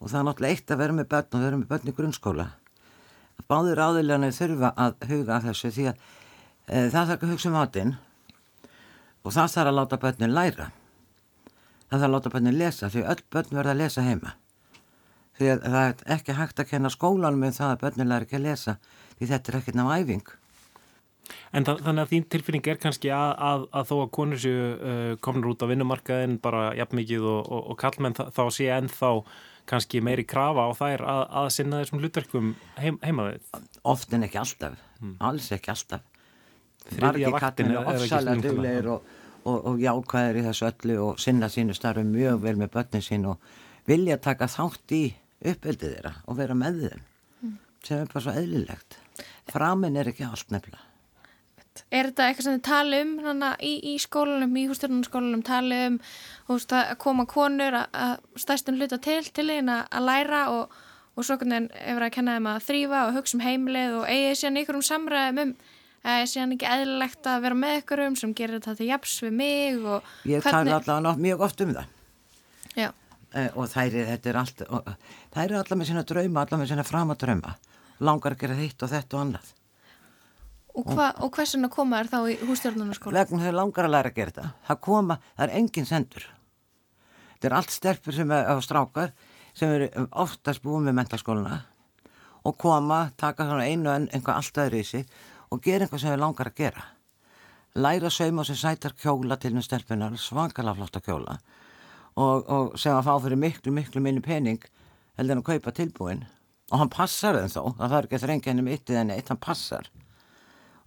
Og það er náttúrulega eitt að vera með börn og vera með börn í grunnskóla. Báðir áðurlega þurfa að huga að þessu því að e, það þarf ekki að hugsa um matinn og það þarf að láta börnin læra. Það þarf að láta börnin lesa því öll börn verða að lesa heima. Því að það er ekki hægt að kenna skólanum með það að börnin læra ekki að lesa því þetta er ekkert ná æfing. En þa þannig að þín tilfinning er kannski að, að, að þó að konur séu uh, komnur út á vinnumarkaðin bara jafnmikið og, og, og kallmenn þá sé ennþá kannski meiri krafa á þær að, að sinna þessum hlutverkum heim, heima við. Oft en ekki alltaf, alls ekki alltaf. Vaktin kallmenn er- ofsalega duglegir og, og, og jákvæðir í þessu öllu og sinna sínu starfi mjög vel með börnin sín og vilja taka þátt í uppeldið þeirra og vera með þeim Mm. sem er bara svo eðlilegt. Framinn er ekki allt nefnilega. Er þetta eitthvað sem þið tali um hana, í, í skólanum, í hústjórnarskólanum, tali um veist, að koma konur að, að stæstum hluta til til þeim að, læra og, og svo hvernig er verið að kenna þeim að þrýfa og hugsa um heimlið og eigið síðan ykkur um samræðum um eða er síðan ekki eðlilegt að vera með ykkur um sem gerir þetta til japs við mig og Ég tala allavega mjög oft um það. Já, Eh, og þær er, þetta er allt, og, þær eru allar með sína drauma, allar með sína framadrauma. Langar að gera þitt og þetta og annað. Og, hva, og hversuna koma er þá í hústjórnarnaskóla? Vegna þau langar að læra að gera þetta. Það koma, það er engin sendur. Þetta er allt stelpur sem er á strákar sem eru oftast búin með mentaskóluna og koma, taka svona einu en einhvað allt öðru í sig og gera einhvað sem þau langar að gera. Læra að sauma sem sætar kjóla til með stelpunar, svakalega flotta kjóla og, og sem að fá fyrir miklu, miklu minni pening heldur en að kaupa tilbúin og hann passar þeim þó, það þarf ekki að þrengja henni mitt í þenni eitt, hann passar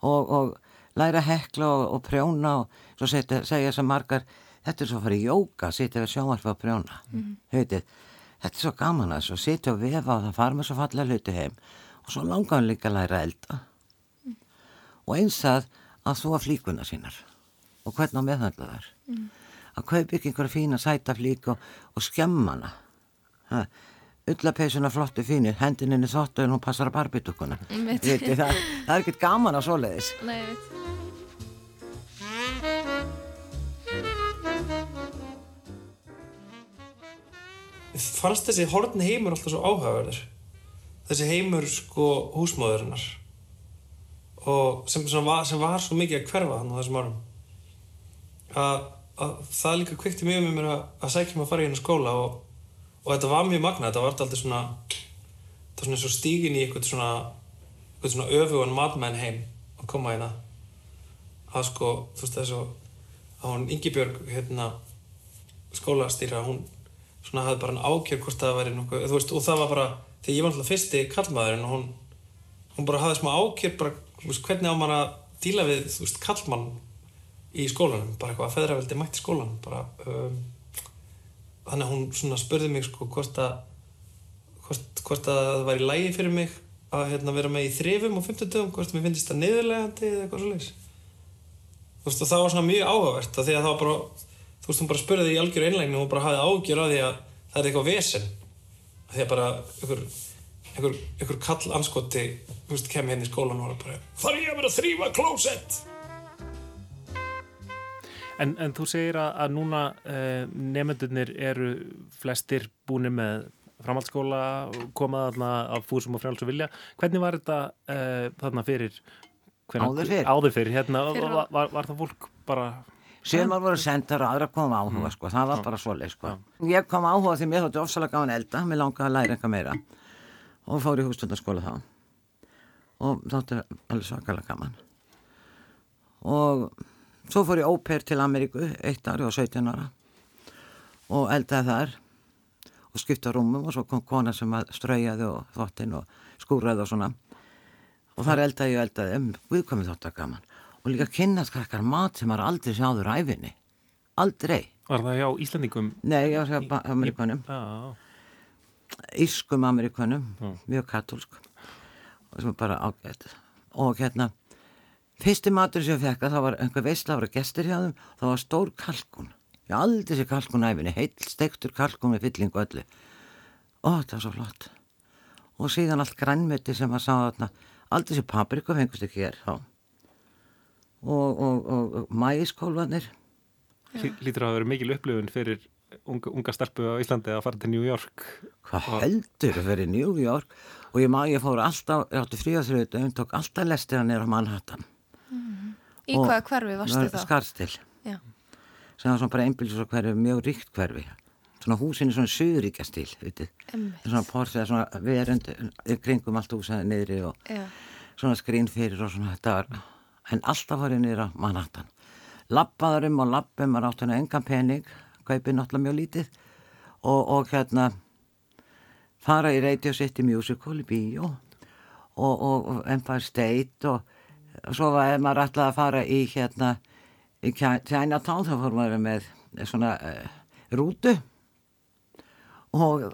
og, og læra að hekla og, og prjóna og svo setja, segja sem margar þetta er svo að í jóka, sitja við sjónvarfi að prjóna. Mhm. heitið, þetta er svo gaman að svo sitja og vefa og það fara með svo fallega hluti heim. Og svo langar hann líka að læra að elda. Og eins að að þúa flíkuna sínar. Og hvernig á meðhandla þar Mm. að kaupa einhverja fína sæta flík og, og skemma hana ullapeysuna flottu fínir hendin henni þóttu en hún passar að barbitúkuna Einmitt. það, það er ekkert gaman á svoleiðis. Nei, fannst þessi hortni heimur alltaf svo áhugaverður? Þessi heimur sko húsmóðurinnar. Og sem, sem, var, sem var svo mikið að hverfa hann á þessum árum. Að, að það líka kvikti mjög með mér að, að sækja mig að fara í hennar skóla og, og þetta var mjög magna þetta var alltaf svona þetta var svona og stígin í eitthvað svona eitthvað svona öfugan matmenn heim að koma hérna að sko, þú veist það er svo að hún Ingibjörg hérna skólastýra, hún svona hafði bara hann ákjör hvort það væri nokkuð, þú veist, og það var bara þegar ég var alltaf fyrsti kallmaðurinn og hún hún bara hafði smá ákjör bara, þú veist, hvernig á maður að díla við, þú veist, kallmann í skólanum, bara eitthvað að feðraveldi mætti skólanum, bara um, þannig að hún svona spurði mig sko hvort að hvort, hvort að það væri lægi fyrir mig að hérna, vera með í þrifum og 50 dögum, hvort mér finnst það niðurlegandi eða eitthvað svo þú veist, og það var svona mjög áhugavert af því að það var bara, þú veist, hún bara spurði í algjör einlægni og bara hafði ágjör á því að það er eitthvað vesen. Af því að bara einhver, einhver, einhver kall anskoti kem hérna í skólan og var bara þarf ég að vera að þrýfa klósett En, en þú segir að, að núna uh, nefndurnir eru flestir búinir með framhaldsskóla komað þarna af fúsum og frjáls og vilja. Hvernig var þetta uh, þarna fyrir? hvenær- Áður fyrr? Áður fyrir, hérna, Fyrir var, var, var það fólk bara... Sumar voru sendar og aðra kom áhuga sko, það var bara svoleið sko. Ég kom áhuga því mér þótti ofsalega gaman að elda, mér langaði að læra eitthvað meira og fór í hústundaskóla þá og þótti alveg svakalega gaman. Og svo fór ég óper til Ameríku, eitt ári og 17 ára og eldaði þar og skipta rúmum og svo kom kona sem að straujaði og þvottin og skúraði og svona. Og þar eldaði ég og eldaði um viðkomið þótt að gaman. Og líka kynnast krakkar mat sem maður aldrei sjáður æfinni aldrei. Var það hjá Íslandingum? Nei, ég var að segja Amerikanum Já. Írskum Amerikanum mjög katólsk og sem bara ágætt og hérna fyrsti matur sem ég fekk að það var einhver var gestur hjá þeim það var stór kalkun ég aldrei sé kalkun æfinni, heill steiktur kalkun með fyllingu öllu. Ó, það var svo flott. Og síðan allt grænmeti sem að sá þarna. Aldrei sé paprika fengust ekki hér þá og, og, og, Lí- Lítur að það verið mikil upplifun fyrir unga, unga stelpu á Íslandi að fara til New York. Hvað heldur að vera í New York? Og ég maður, ég fór alltaf, ég átti fríðasröðu og tók alltaf lestina nýra á Manhattan Í hvaða hverfi varstu þá? Skarstil Já. sem var svona bara einbílis og hverfi, mjög ríkt hverfi svona húsin er svona Einmitt. svona porsið svona verund kringum allt húsið niðri og Já. svona skrín fyrir og svona þetta var en alltaf var ég nýra á Manhattan lappaður um og lappum maður átti henni engan pening kaupið náttúrulega mjög lítið og, og hérna fara í Radio City Musical í bíó og, og, og Empire State og svo var maður ætlaði að fara í hérna í Chi- Chinatown þá fór maður með svona uh, rútu og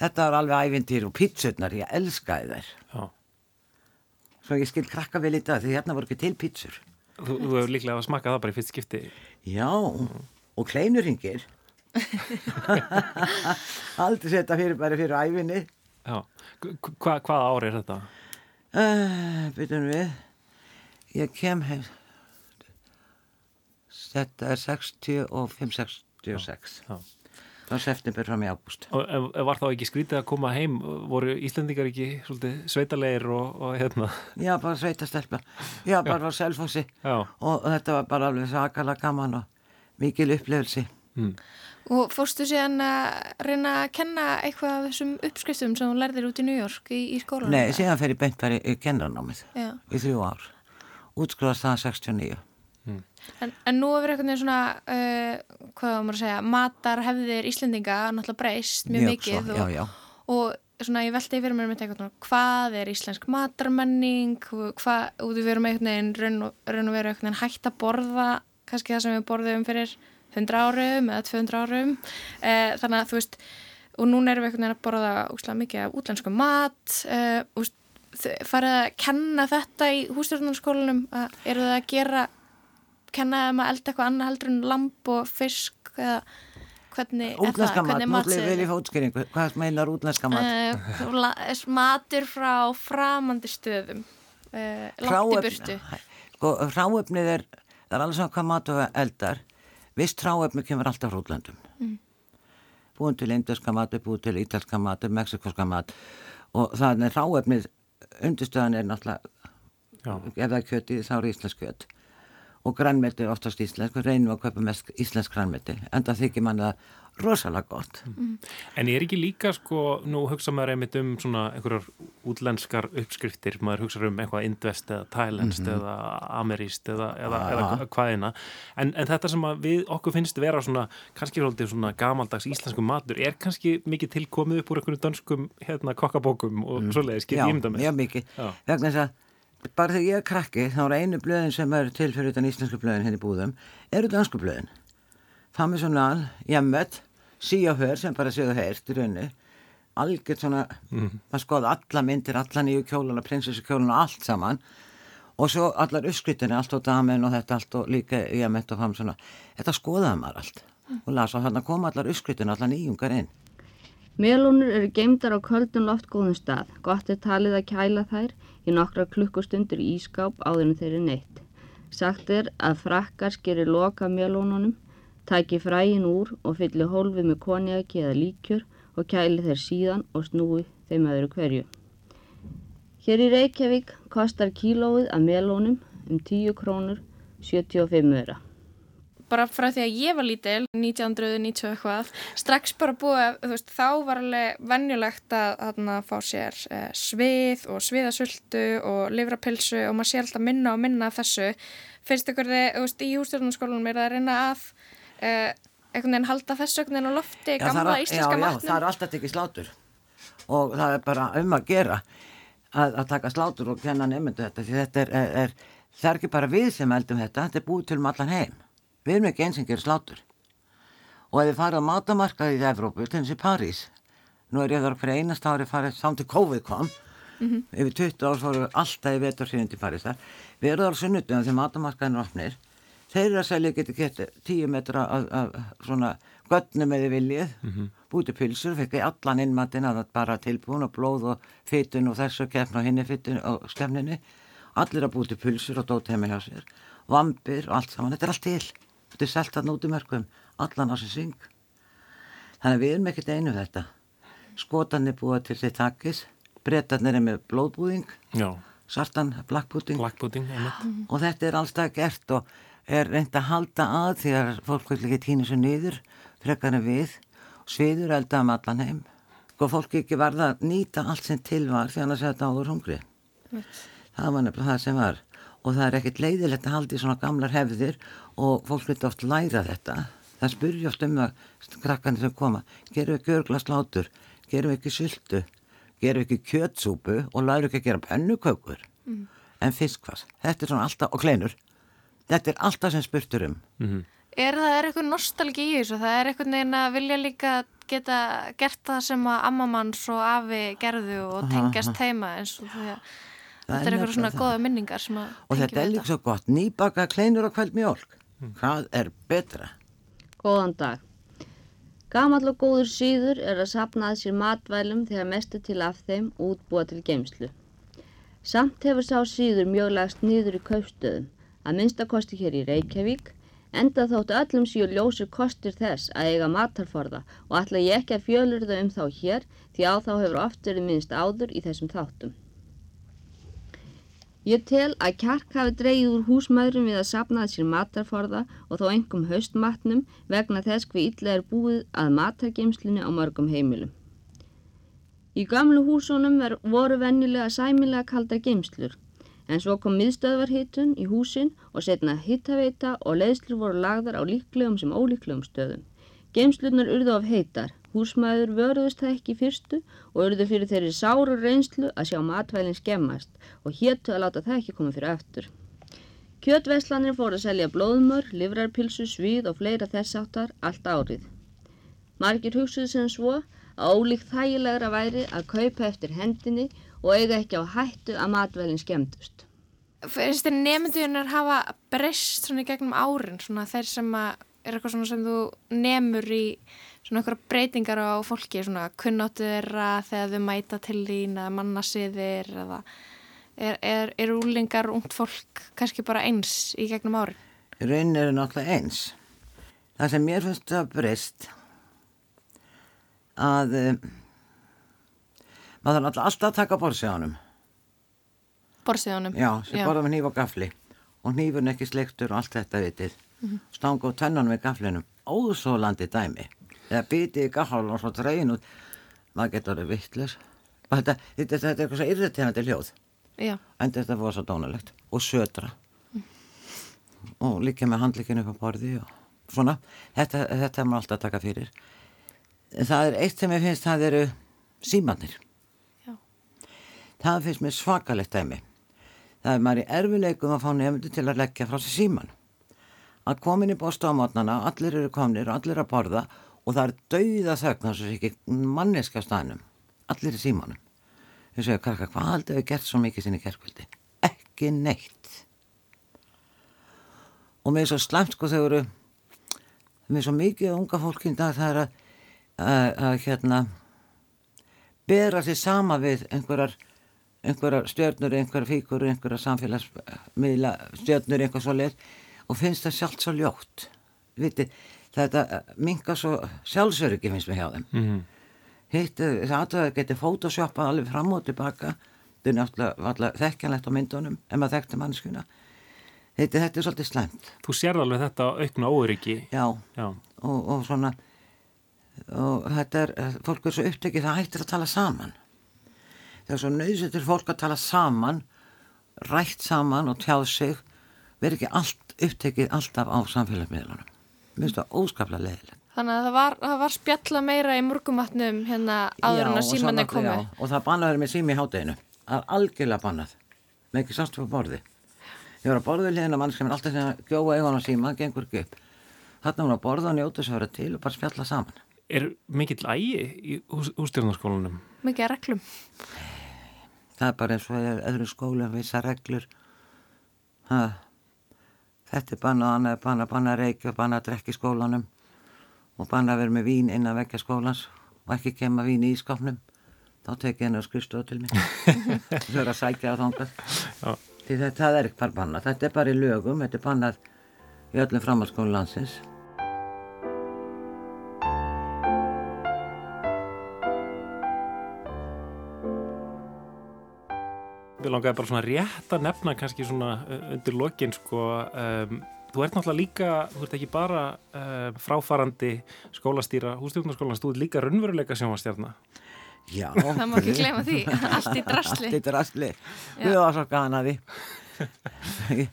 þetta var alveg ævintýr og pítsurnar, ég elskaði þær Já. svo ég skil krakka vel í dag því hérna voru ekki til pítsur Þú, þú hefur líklega að smaka það bara í fyrst skipti. Já, og kleinurringir <laughs> aldrei setja fyrir bara fyrir æfinni Já. Hva, hvaða ári er þetta? uh, byrjum við ég kem hef þetta er 65, 66 Já. frá september fram í ágúst Og var þá ekki skrítið að koma heim, voru Íslendingar ekki svolítið sveitalegir og, og hérna? Já, bara sveitastelpa. Já, bara á selfossi. Já. Og, og þetta var bara alveg sakalega gaman og mikil upplifelse. Mm. Og fórstu síðan að reyna að kenna eitthvað af þessum uppskriftum sem þú lærðir út í New York í, í skólanum? Nei, síðan fer ég beint bara í, Já. í þrjú ár. Útskrifast það 69. En, en nú hefur einhvern veginn svona, uh, hvað var maður að segja, matarhefðir Íslendinga náttúrulega breyst mjög, mikið svo, og, já, já. og svona ég veldi fyrir mér með eitthvað, svona, hvað er íslensk matarmenning, hvað, og við verum einhvern veginn raun og, raun og veru einhvern veginn hægt að borða, kannski það sem við borðum fyrir 100 árum eða 200 árum, uh, þannig að þú veist, og núna erum við einhvern veginn að borða úslega mikið af útlensku mat, uh, úst, farið að kenna þetta í hústjórnarskólanum, eru það að gera kenna þeim að elda eitthvað annað heldur en lamp og fisk eða hvernig er það, hvernig nú mat vil ég fá útskýringu. Hvað meinar útlenska mat? uh, matur frá framandi stöðum uh, langt í burtu Sko, hráefnið er, það er alveg svona hvað mat og eldar. Vist hráefnið kemur alltaf frá útlöndum. Mm. Búin til indurska mat, búin til ítalska mat, mexikorska mat og það er hráefnið, undirstöðan er náttúrulega, Já. ef það er kjötið þá er íslensk kjöt og grænmeti er oftast íslensk, við reynum að kaupa mest íslensk grænmeti, en það þykir mann það rosalega gott. En er ekki líka sko, nú hugsa maður einmitt um svona einhverjar útlenskar uppskriftir, maður hugsa um eitthvað indvest eða thailandst Mhm. eða ameríst eða, eða, eða hvaðina en, en þetta sem við okkur finnst vera svona kannski svolítið svona gamaldags íslensku matur er kannski mikið tilkomið upp úr einhverjum dönskum hérna kokkabókum og mm. svoleiðis, get Já, ég mér mjög mikið. Já. Vegna þess að bara þegar ég er krakki þá er einu blöðin sem er til fyrir utan íslensku blöðin henni búðum eru dansku blöðin. Famisjonal, Jemmet, Síahör sem bara séu heirt í raunni algjört svona, Mhm. það skoða alla myndir, alla nýju kjóluna, prinsessu kjóluna, allt saman og svo allar uppskritinni, allt og damen og þetta allt og líka Jemmet og Famisjonal. Þetta skoðaði maður allt og las og þarna koma allar uppskritinni, allar nýjungar inn. Melónur eru geimdar á köldun loftgóðum stað. Gott er talið að kæla þær í nokkra klukkustundir í ískáp áður en þeir eru neitt. Sagt er að frakkar skeri loka melónunum, taki fræin úr og fylli hólfið með konjaki eða líkjur og kæli þeir síðan og snúi þeim öðru hverju. Hér í Reykjavík kostar kílóið af melónum um 10 krónur 75 öra. bara frá því að ég var lítil 1990 eitthvað strax bara búið, þú veist, þá var alveg vennjulegt að, að fá sér eh, svið og sviðasultu og livrapilsu og maður sé alltaf minna og minna af þessu finnst ykkur þið, þú veist, í hústjórnarskólanum er það að reyna að einhvern veginn halda veginn á lofti Já, gamla er- íslenska já, já, matnum. það er alltaf tekið slátur. Og það er bara um að gera að, að taka slátur og kenna nefndu þetta því þetta er, er, það er ekki bara við sem eldum þetta, þetta er búið til um allan heim. Við erum ekki eins sem gerir slátur. Og ef þið farið á mátamarkaði í Evrópu, til þessi París nú er ég þar fyrir einast ári farið samt til COVID kom Mhm. yfir 20 árs voru alltaf í vetur síðan til Parísar við erum á sunnutum þegar mátamarkaðin er opnir þeir eru að selja getur gett 10 metra af, af svona götnum eða viljið. Mhm. búið til pilsur, fekk ég allan innmatinn að það bara tilbúin og blóð og fytun og þessu keppn og hinni fytun og skefninni allir að búið til pilsur og dót heima hjá sér. Vampir og allt saman, þetta er allt til. Þetta er selt að núti mörgum allan á sér syng. Þannig að við erum ekkert einu um þetta. Skotanir búið til þitt takkis bretarnir er með blóðbúðing. Já. sartan blackpudding, blackpudding og þetta er allstað gert og er reynd að halda að að fólk vil ekki týna svo niður frekar en við. Sviður elda um allan heim. Og fólk ekki varða að nýta allt sem til var því annars er þetta áður hungri. Það var nefnilega það sem var. Og það er ekkert leiðilegt að halda í svona gamlar hefðir og fólk vil oft læra þetta. Það spurja oft um það krakkarnir sem koma gerum við ekki örgla slátur gerum við ekki syltu gerum við ekki kjötsúpu? Og læru ekki að gera pennukökur Mm. en fiskfars, þetta er svona alltaf og kleinur, þetta er alltaf sem spurtur um Er það er eitthvað nostalgi í þessu? Það er eitthvað neginn að vilja líka geta gert það sem að ammamanns og afi gerðu og tengjast aha. heima eins og því að Það þetta er eitthvað svona nefnilega góða minningar sem að og þetta er líka svo gott, nýbaka kleinur og kveld mjólk hvað er betra? Góðan dag. Gamall og góður síður er að sapna að sér matvælum þegar mest er til af þeim útbúa til geimslu. Samt hefur sá síður mjög lagst niður í kaupstöðum, að minnstakosti hér í Reykjavík, Enda þóttu öllum síu ljósir kostir þess að eiga matarforða og ætla ég ekki að fjölur þau um þá hér því á þá hefur oft verið minnst áður í þessum þáttum. Ég tel að kjark hafi dreyið úr húsmaðurum við að sapnaði sér matarforða og þó engum haustmatnum vegna þess hver illa er búið að matargeimslunni á mörgum heimilum. Í gamlu húsunum voru vennilega sæmilega kaldar geimslur, en svo kom miðstöðvarhitun í húsin og setna hittaveita og leiðslur voru lagðar á líklegum sem ólíklegum stöðum. Geimslunar urðu af heitar, húsmaður vörðust það ekki fyrstu og urðu fyrir þeirri sáru reynslu að sjá matvælinn skemmast og héttu að láta það ekki koma fyrir aftur. Kjötverslanir fóru að selja blóðmör, livrarpilsu, svið og fleira þess áttar allt árið. Margir hugsuðu sem svo að ólíkt þægilegra væri að kaupa eftir hendinni og eiga ekki á hættu að matvælinn skemmtust. Fyrst er nefndunar hafa breyst svona í gegnum árin, svona þeir sem að er eitthvað svona sem þú nefnur í svona eitthvað breytingar á fólki, svona kunnáttu þeirra þegar þau mæta til þín eða mannasiðir eða er, er, er úlingar ungt fólk kannski bara eins í gegnum árin? Raunin eru náttúrulega eins. Það sem mér finnst að breyst að maður þarf alltaf að taka borðsíðanum. Borðsíðanum? Já, sem borða með nýf og gafli og nýfurinn ekki sleiktur og allt þetta vitið. Mm -hmm. Stanga á tennunum við gaflinum, óþólandi dæmi. Eða bitið í gaflunum og svo dreyin út. Maður getur verið vittlis. Þetta, þetta, þetta er eitthvað svo irriterandi hljóð. Já. En þetta voru svo dónalegt. Og södra. Mm. Og líka með handlikinu upp á borði og svona. Þetta, þetta er maður alltaf að taka fyrir það er eitt sem ég finnst það eru símannir Já. Það finnst mér svakalegt dæmi. Það er maður í erfileikum að fá nefndu til að leggja frá sér síman að komin í bósta á mótnana allir eru komnir og allir að borða og það er dauða þögn þess að ekki manneska staðnum. Allir í símanum. Þau segja karka hvað aldrei hefur gert svo mikið sinni kerkvöldi ekki neitt. Og mér er svo slæmt sko þau eru mér er svo mikið unga fólkinn dag það er að að hérna bera sér sama við einhverjar einhverjar stjörnur, einhverjar fíkur einhverjar samfélagsmiðla stjörnur, einhver svo leið og finnst það sjálft svo ljótt. Viti, þetta mingar svo sjálfsöryggi finnst við hjá þeim. Mm -hmm. hitt, það aðtöða getur fótoshoppað alveg fram og tilbaka. Þetta er náttúrulega þekkjanlegt á myndunum ef maður þekkti mannskuna þetta, þetta er svolítið slemt Þú sér alveg þetta aukna óryggi Já, Já. Og, og svona og þetta er, fólk er svo upptekið það hættir að tala saman það er svo nöðsettur fólk að tala saman rætt saman og tjáð sig verður ekki allt upptekið alltaf á samfélagsmiðlunum. Mér finnst það óskaplega leðilegt Þannig að það var, það var spjalla meira í murgumatnum hérna áður en að símanni komi. já, og það bannaður með sími í hátteginu það er algjörlega bannað. Með ekki sástu på borði. Ég var að borðu liðin að mann sem er alltaf þegar að gjóða eigon á síma, gengur ekki upp. Þarna var að borða og njóta sér til og bara spjalla saman. Er mikill ægi í hústjórnarskólanum? Mikið reglum? Það er bara eins og öðru skóla vissa reglur. Ha. þetta er banna annað, banna, banna reykja, banna að drekka í skólanum og banna að vera með vín inn að vekja skólans og ekki kemma vín í skapnum þá tekið henni á skrifstofu til mig þau eru að sækja á þángat því þetta er ekki bara banna þetta er bara í lögum, þetta er bannað í öllum framhaldsskólu landsins Við langaði bara svona rétt að nefna kannski svona undir lokin sko um, þú ert náttúrulega líka, þú ert ekki bara um, fráfarandi skólastýra hústjórnarskólan, þú ert líka raunveruleika sjónvastjárna. Já. <laughs> Það má ekki glema því, allt í drasli. <laughs> Allt í drasli, við varum svo ganaði. <laughs>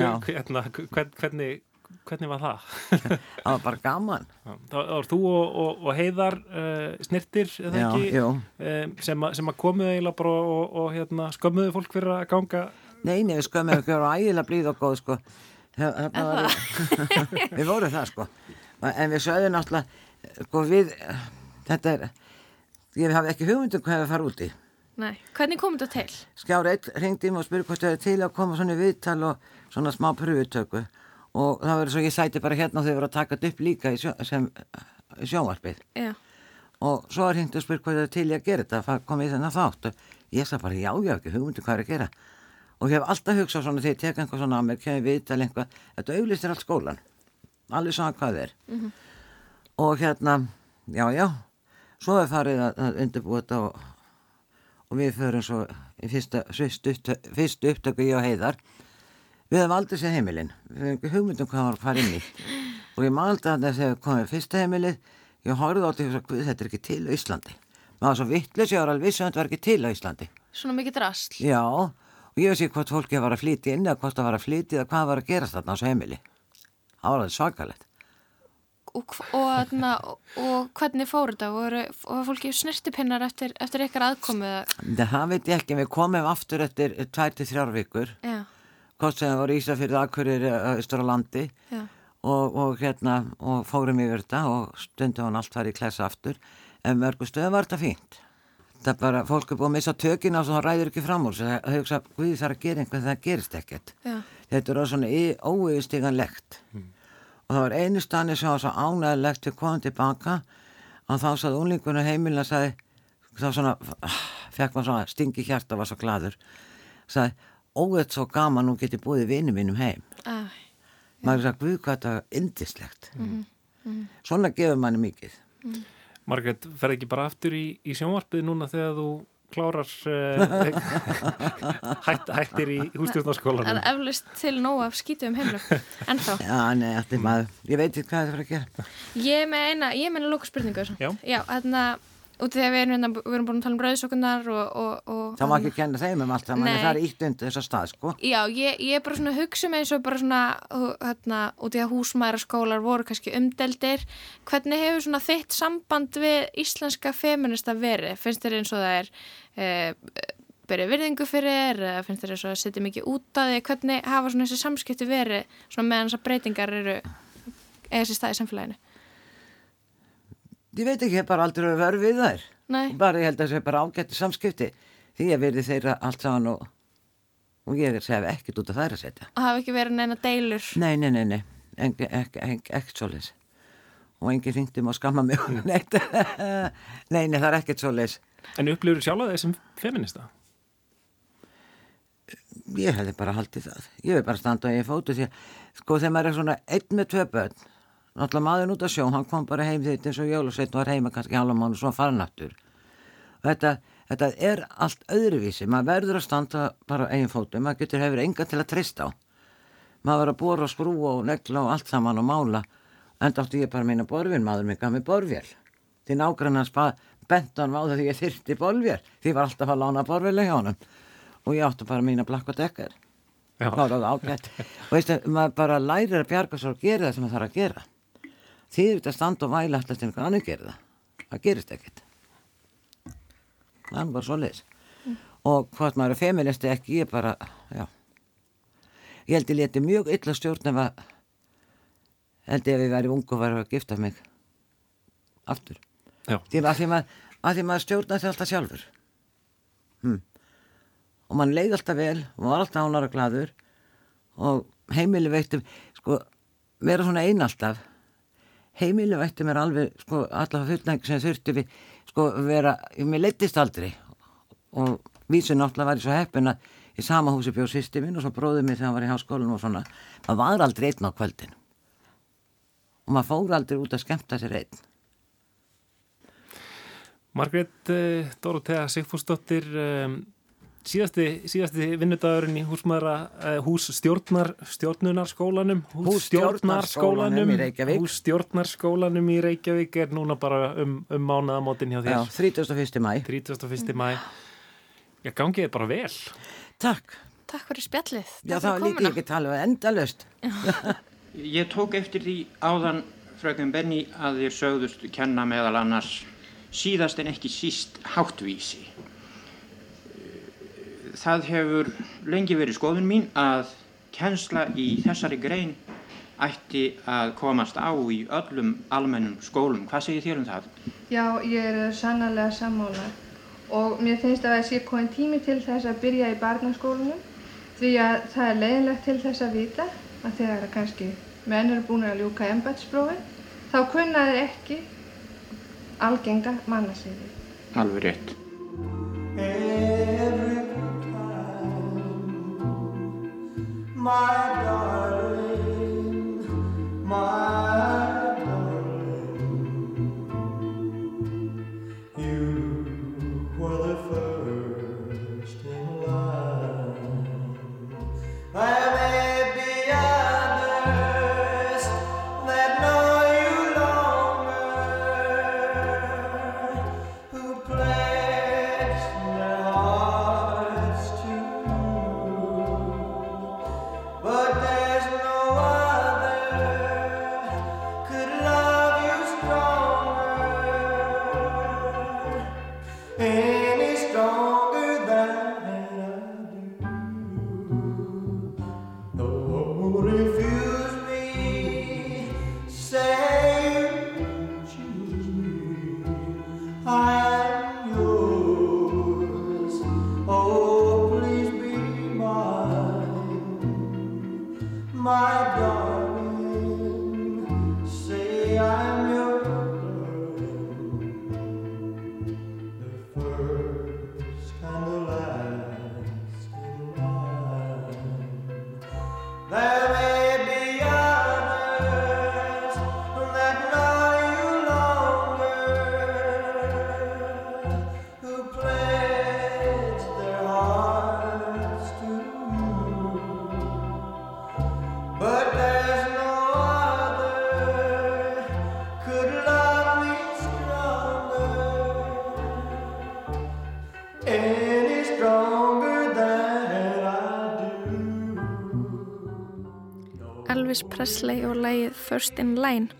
Hérna, hvernig hvernig var það? <laughs> það var bara gaman. Það var þú og, og, og heiðar uh, snirtir já, um, sem, a, sem að komuðu eiginlega bara og, og hérna, skömmuðu fólk fyrir að ganga? Nei, nei, við skömmuðu ekki að vera ægilega blíð og góð sko. var, <laughs> við vorum það sko. En við sögðum náttúrulega sko við þetta er, ég hafði ekki hugmyndum hvað við fara út í Nei, hvernig kom þetta til? Skjára eitt ringdi mér og spurði hvort það er til að koma svona viðtal og svona smá pröfutöku og það verður svo ég sæti bara hérna og þau verður að taka þetta upp líka sjó, sem sjónvarpið. Já. og svo er hringt og spurt hvað það er til ég að gera þetta komið þennan þátt. Og ég sagði bara já, já, ekki hugmyndu hvað er að gera. Og ég hef alltaf hugsað svona þegar ég tek einhvað svona að mér kemur við til einhvað, þetta auðlistir allt skólan allir saman hvað er. Mhm. og hérna, já, já. Svo er farið að, að undirbúa þetta og, og við förum svo fyrstu upptöku ég og Heiðar við hefum aldrei séð heimilin. Við hefum ekki hugmyndum hvað var að fara inn í. <laughs> Og ég máldi að þess að komið fyrsta heimilið ég horfði á þetta og sagði, þetta er ekki til á Íslandi. Maður var svo vittlis, ég var alveg viss að þetta var ekki til á Íslandi. Svona mikið drasl. já, og ég veist ekki hvort fólki var að flytja inn eða hvort það var að flytja eða hvað var að gerast þarna á þessu heimili. Það var alveg svakalegt. Og, og, og, og hvernig fór þetta? Voru, voru fólki snertipinnar eftir, eftir ykkar aðkomu? eða- það veit ég ekki, við komum aftur eftir tvær til þrjár vikur. Já, hvort sem það voru Ísafyrði, Akkurir, Östur á landi. Og, og hérna og fórum yfir þetta og stundum hann allt farið í klessa aftur. En mörgu stöðu var þetta fínt. Það er bara, fólk er búið að missa tökina og það ræður ekki fram úr það hugsa, guði þarf að gera einhvern það gerist ekkert. Já. þetta er svona óeigstiganlegt og það var einu stanni sem var svo ánægilegt við komum tilbaka og þá saði unlingunum heimilin að sagði þá svona, fekk maður svona stingi hjarta og var svo gladur sagði, óveit svo gaman nú geti búið vinnu mínum heim Æ, maður sagði, guð hvað þetta er indislegt mhm, mhm. svona gefur manni mikið Margrét, ferði ekki bara aftur í, í sjónvarpið núna þegar þú klárar uh, <laughs> hætt, hættir í Það hústjórnarskólanum? er eflust til nóg af skítum heimlum. En þá, Já, nei, þetta er maður, ég veit ekki hvað það er að gera ég er með eina, ég er með eina lóka spurningu. þessu. Já. Já, þarna, því að við erum, hérna- við erum búin að tala um rauðsokkunar og, og, og... það má ekki kenna þeim um allt það er ítt undir þessa stað, sko Já, ég, ég bara svona að hugsa með eins og bara svona, hérna, út í að húsmæraskólar voru kannski umdeldir. Hvernig hefur svona þitt samband við íslenska feminista verið? Finnst þér eins og það er e, berið virðingu fyrir, eða finnst þér eins og það setja mikið út af því? Hvernig hafa svona þessi samskipti verið svona meðan þessar breytingar eru eða þessi stað í samfélaginu? Ég veit ekki, ég hef bara aldrei verið við þær. Nei. og bara ég held að það sé bara ágætti samskipti. Því ég verði þeirra allt saman og, og ég sef ekkert út af þær að setja. Og hafa ekki verið neina deilur? nei, nei, nei, nei, ekki, ekki, ekki, ekkert svoleiðis. Og enginn hringdi mig og skamma mig neitt. <laughs> Nei, nei, það er ekkert svoleiðis. En upplifur sjálfa þeir sem feminista? ég hefði bara haldið það. Ég hefði bara standað í fótu því að sko þegar maður er svona einn með tvö börn náttúrulega maður út að sjó, hann kom bara heim þitt eins og jólusveit og var heima kannski halva mánu svo farin aftur. Og þetta, þetta er allt öðruvísi. Maður verður að standa bara eigin fótu maður getur hefur enga til að trista á. Maður verður að bóra og skrúa og negla og allt saman og mála. En átti ég bara mína borfin, maður mig gaf mig borfél því nágrannans bentan það því ég þyrti borfél því var alltaf að lána borfél hjá honum. Og ég átti bara mína blakk og dekkar. Já. <laughs> og veistu, maður bara lærir að bjarga svo og gera það sem maður þarf að gera því er þetta að standa og væla alltaf einhver annar gera það. Gerist ekkert. Það er bara svo leis og hvort maður er feministi ekki ég bara, já. Ég held ég leti mjög illa stjórn ef að held ég ef ég væri ung og væri að gifta mig. Aftur. Því að því maður, að maður stjórna þetta alltaf sjálfur. Hm. og mann leið alltaf vel og var alltaf ánar og gladur og heimili veittum sko, vera svona einn alltaf heimili veittum er alveg sko, allavega fullnæg sem þurfti við sko vera, mér leittist aldrei. Og vísu náttúrulega var ég svo heppin að í sama húsi bjóð sýsti minn og svo bróðið mér þegar hann var í háskólanum og svona. Maður var aldrei einn á kvöldin. Og maður fór aldrei út að skemmta sér einn. Margrét uh, Dorothea Sigfúrsdóttir um, síðasti, síðasti vinnudagurinn í húsmaðra uh, hússtjórnar stjórnunarskólanum. Hússtjórnarskólanum hússtjórnarskólanum í Reykjavík. Er núna bara um, um mánuðamótin hjá þér. Já, 31. mæ 31. mæ Já, gangið er bara vel. Takk. Takk fyrir spjallið. Já, fyrir líka ekki talið endalust Ég tók eftir því áðan fröken Benny að þér sögðust kenna meðal annars síðast en ekki síst háttvísi. Það hefur lengi verið skoðun mín að kennsla í þessari grein ætti að komast á í öllum almennum skólum. Hvað segir þér um það? Já, ég er sannarlega sammála og mér finnst að það sé komin tími til þess að byrja í barnaskólunum því að það er leiðinlegt til þess að vita að þegar kannski menn eru búin að ljúka embætsprófi þá kunna þeir ekki algenga mannasýði. Alveg rétt. My Presley og lægið First in Line.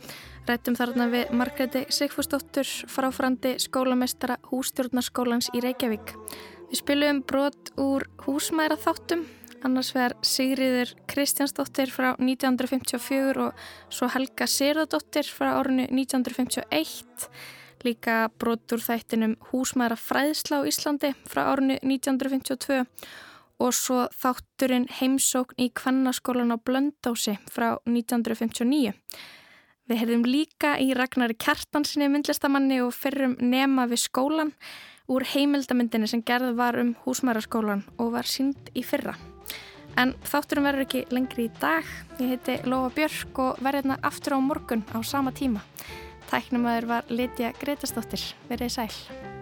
Rættum þarna við Margreti Sigfúsdóttur, fráfrandi skólamestara hústjórnarskólans í Reykjavík. Við spilum brot úr húsmæra þáttum, annars vegar Sigriður Kristjánsdóttir frá 1954 og svo Helga Sýrðardóttir frá árinu 1951. Líka brot úr þættinum húsmæra fræðsla á Íslandi frá árinu 1952 og svo þátturinn heimsókn í kvennaskólan á Blöndósi frá 1959. Við heyrðum líka í Ragnari Kjartansinni myndlistamanni og fyrrum nema við skólan úr heimildamyndinni sem gerð var um húsmæraskólan og var sínd í fyrra. En þátturum verður ekki lengri í dag. Ég heiti Lóa Björk og verður hérna aftur á morgun á sama tíma. Tæknumæður var Lítiða Gretastóttir. Verðið sæl.